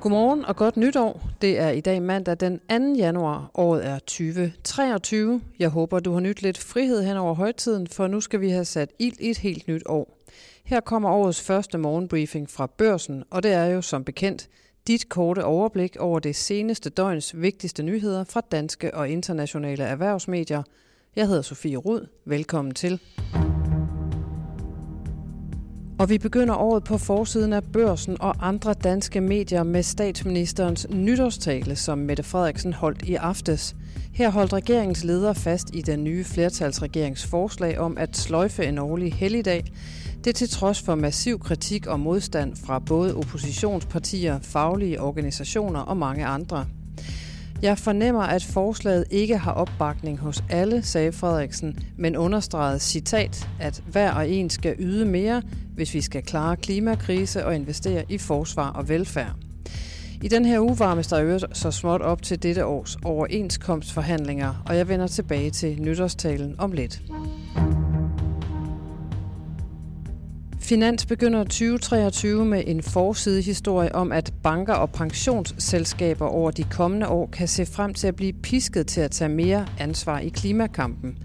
Godmorgen og godt nytår. Det er i dag mandag den 2. januar. Året er 2023. Jeg håber, du har nyt lidt frihed hen over højtiden, for nu skal vi have sat ild i et helt nyt år. Her kommer årets første morgenbriefing fra børsen, og det er jo som bekendt dit korte overblik over det seneste døgns vigtigste nyheder fra danske og internationale erhvervsmedier. Jeg hedder Sofie Rud. Velkommen til. Og vi begynder året på forsiden af børsen og andre danske medier med statsministerens nytårstale, som Mette Frederiksen holdt i aftes. Her holdt regeringens leder fast i den nye flertalsregerings forslag om at sløjfe en årlig helligdag. Det til trods for massiv kritik og modstand fra både oppositionspartier, faglige organisationer og mange andre. Jeg fornemmer, at forslaget ikke har opbakning hos alle, sagde Frederiksen, men understregede citat, at hver og en skal yde mere, hvis vi skal klare klimakrise og investere i forsvar og velfærd. I den her uge varmes der øvrigt så småt op til dette års overenskomstforhandlinger, og jeg vender tilbage til nytårstalen om lidt. Finans begynder 2023 med en forsidehistorie om, at banker og pensionsselskaber over de kommende år kan se frem til at blive pisket til at tage mere ansvar i klimakampen.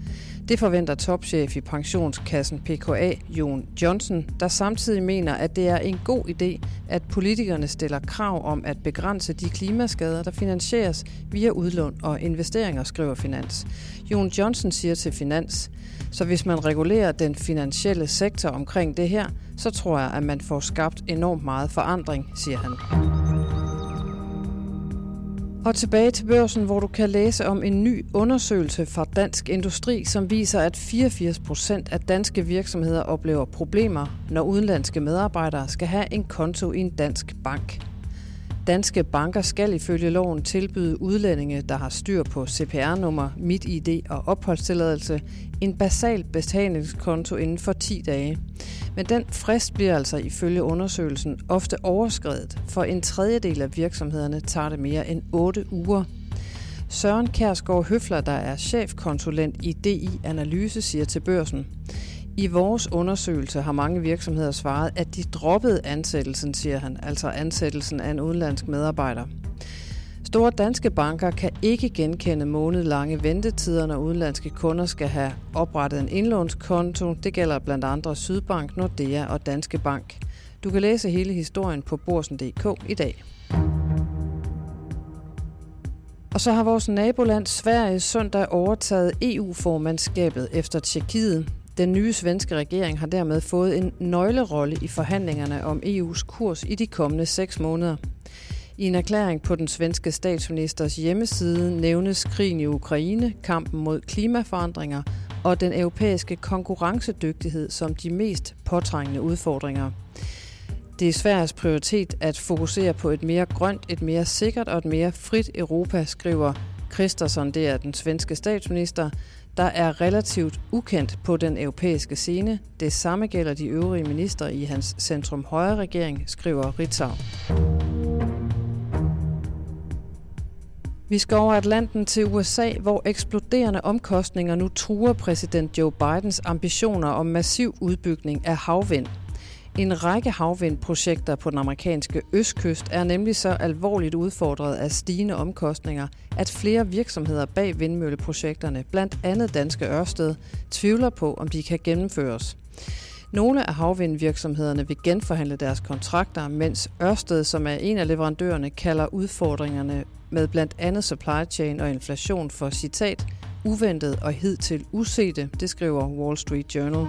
Det forventer topchef i pensionskassen PKA, Jon Johnson, der samtidig mener, at det er en god idé, at politikerne stiller krav om at begrænse de klimaskader, der finansieres via udlån og investeringer, skriver Finans. Jon Johnson siger til Finans, så hvis man regulerer den finansielle sektor omkring det her, så tror jeg, at man får skabt enormt meget forandring, siger han. Og tilbage til børsen, hvor du kan læse om en ny undersøgelse fra Dansk Industri, som viser, at 84 procent af danske virksomheder oplever problemer, når udenlandske medarbejdere skal have en konto i en dansk bank. Danske banker skal ifølge loven tilbyde udlændinge, der har styr på CPR-nummer, MitID og opholdstilladelse, en basal betalingskonto inden for 10 dage. Men den frist bliver altså ifølge undersøgelsen ofte overskrevet, for en tredjedel af virksomhederne tager det mere end 8 uger. Søren Kærsgaard Høfler, der er chefkonsulent i DI Analyse, siger til børsen, i vores undersøgelse har mange virksomheder svaret, at de droppede ansættelsen, siger han, altså ansættelsen af en udenlandsk medarbejder. Store danske banker kan ikke genkende månedlange ventetider, når udenlandske kunder skal have oprettet en indlånskonto. Det gælder blandt andre Sydbank, Nordea og Danske Bank. Du kan læse hele historien på borsen.dk i dag. Og så har vores naboland Sverige søndag overtaget EU-formandskabet efter Tjekkiet. Den nye svenske regering har dermed fået en nøglerolle i forhandlingerne om EU's kurs i de kommende seks måneder. I en erklæring på den svenske statsministers hjemmeside nævnes krigen i Ukraine, kampen mod klimaforandringer og den europæiske konkurrencedygtighed som de mest påtrængende udfordringer. Det er Sveriges prioritet at fokusere på et mere grønt, et mere sikkert og et mere frit Europa, skriver Kristersson, det er den svenske statsminister, der er relativt ukendt på den europæiske scene. Det samme gælder de øvrige minister i hans centrum-højre-regering, skriver Ritzau. Vi skal over Atlanten til USA, hvor eksploderende omkostninger nu truer præsident Joe Bidens ambitioner om massiv udbygning af havvind. En række havvindprojekter på den amerikanske østkyst er nemlig så alvorligt udfordret af stigende omkostninger, at flere virksomheder bag vindmølleprojekterne, blandt andet Danske Ørsted, tvivler på, om de kan gennemføres. Nogle af havvindvirksomhederne vil genforhandle deres kontrakter, mens Ørsted, som er en af leverandørerne, kalder udfordringerne med blandt andet supply chain og inflation for citat uventet og hidtil usete, det skriver Wall Street Journal.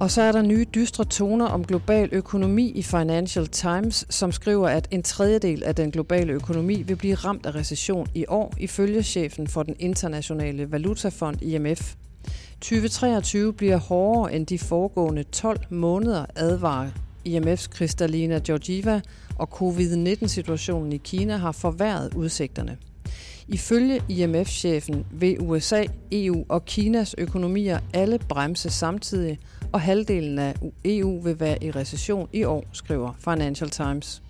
Og så er der nye dystre toner om global økonomi i Financial Times, som skriver, at en tredjedel af den globale økonomi vil blive ramt af recession i år, ifølge chefen for den internationale valutafond IMF. 2023 bliver hårdere end de foregående 12 måneder, advarer IMF's Kristalina Georgieva, og covid-19-situationen i Kina har forværret udsigterne. Ifølge IMF-chefen vil USA, EU og Kinas økonomier alle bremse samtidig, og halvdelen af EU vil være i recession i år, skriver Financial Times.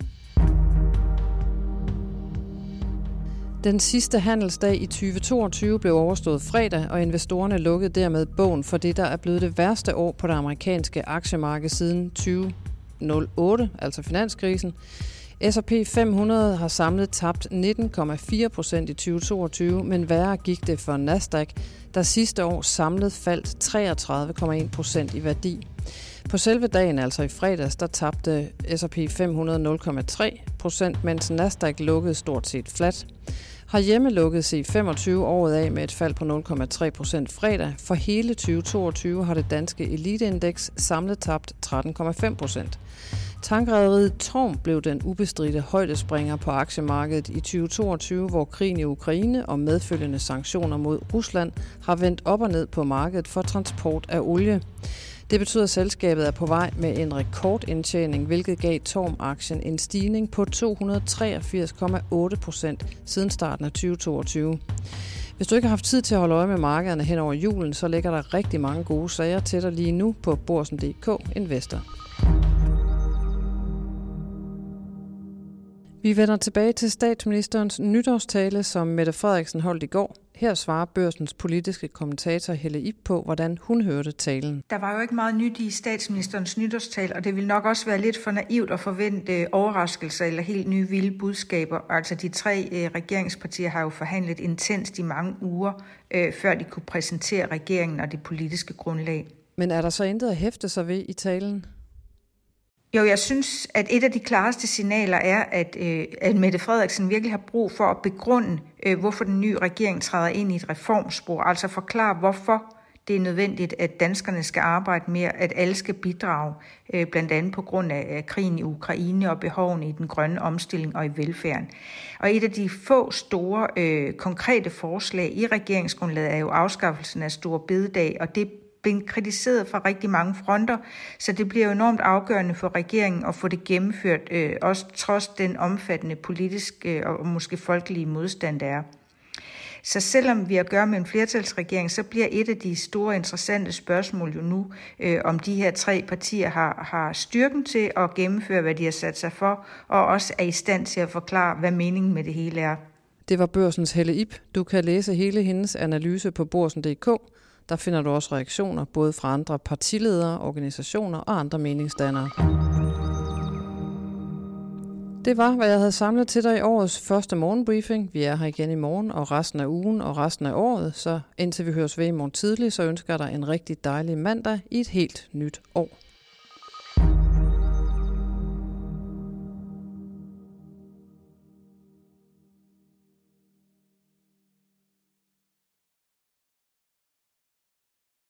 Den sidste handelsdag i 2022 blev overstået fredag, og investorerne lukkede dermed bogen for det, der er blevet det værste år på det amerikanske aktiemarked siden 20 08, altså finanskrisen. S&P 500 har samlet tabt 19,4 procent i 2022, men værre gik det for Nasdaq, der sidste år samlet faldt 33,1 procent i værdi. På selve dagen, altså i fredags, der tabte S&P 500 0,3 procent, mens Nasdaq lukkede stort set flat. Har hjemme lukket sig 25 året af med et fald på 0,3 procent fredag. For hele 2022 har det danske eliteindeks samlet tabt 13,5 procent. Tankrederiet Torm blev den ubestridte højdespringer på aktiemarkedet i 2022, hvor krigen i Ukraine og medfølgende sanktioner mod Rusland har vendt op og ned på markedet for transport af olie. Det betyder, at selskabet er på vej med en rekordindtjening, hvilket gav Torm-aktien en stigning på 283,8 procent siden starten af 2022. Hvis du ikke har haft tid til at holde øje med markederne hen over julen, så ligger der rigtig mange gode sager til dig lige nu på Borsen.dk Investor. Vi vender tilbage til statsministerens nytårstale, som Mette Frederiksen holdt i går. Her svarer børsens politiske kommentator Helle Ip på, hvordan hun hørte talen. Der var jo ikke meget nyt i statsministerens nytårstale, og det vil nok også være lidt for naivt at forvente overraskelser eller helt nye vilde budskaber. Altså de tre øh, regeringspartier har jo forhandlet intenst i mange uger, øh, før de kunne præsentere regeringen og det politiske grundlag. Men er der så intet at hæfte sig ved i talen? Jo, jeg synes, at et af de klareste signaler er, at, øh, at Mette Frederiksen virkelig har brug for at begrunde, øh, hvorfor den nye regering træder ind i et reformspor. Altså forklare, hvorfor det er nødvendigt, at danskerne skal arbejde mere, at alle skal bidrage, øh, blandt andet på grund af krigen i Ukraine og behovene i den grønne omstilling og i velfærden. Og et af de få store øh, konkrete forslag i regeringsgrundlaget er jo afskaffelsen af store bededag, og det blevet kritiseret fra rigtig mange fronter, så det bliver jo enormt afgørende for regeringen at få det gennemført, øh, også trods den omfattende politiske øh, og måske folkelige modstand, der er. Så selvom vi har at gøre med en flertalsregering, så bliver et af de store interessante spørgsmål jo nu, øh, om de her tre partier har, har styrken til at gennemføre, hvad de har sat sig for, og også er i stand til at forklare, hvad meningen med det hele er. Det var børsens Helle Ip. Du kan læse hele hendes analyse på borsen.dk. Der finder du også reaktioner både fra andre partiledere, organisationer og andre meningsdannere. Det var, hvad jeg havde samlet til dig i årets første morgenbriefing. Vi er her igen i morgen og resten af ugen og resten af året, så indtil vi høres ved i morgen tidlig, så ønsker jeg dig en rigtig dejlig mandag i et helt nyt år.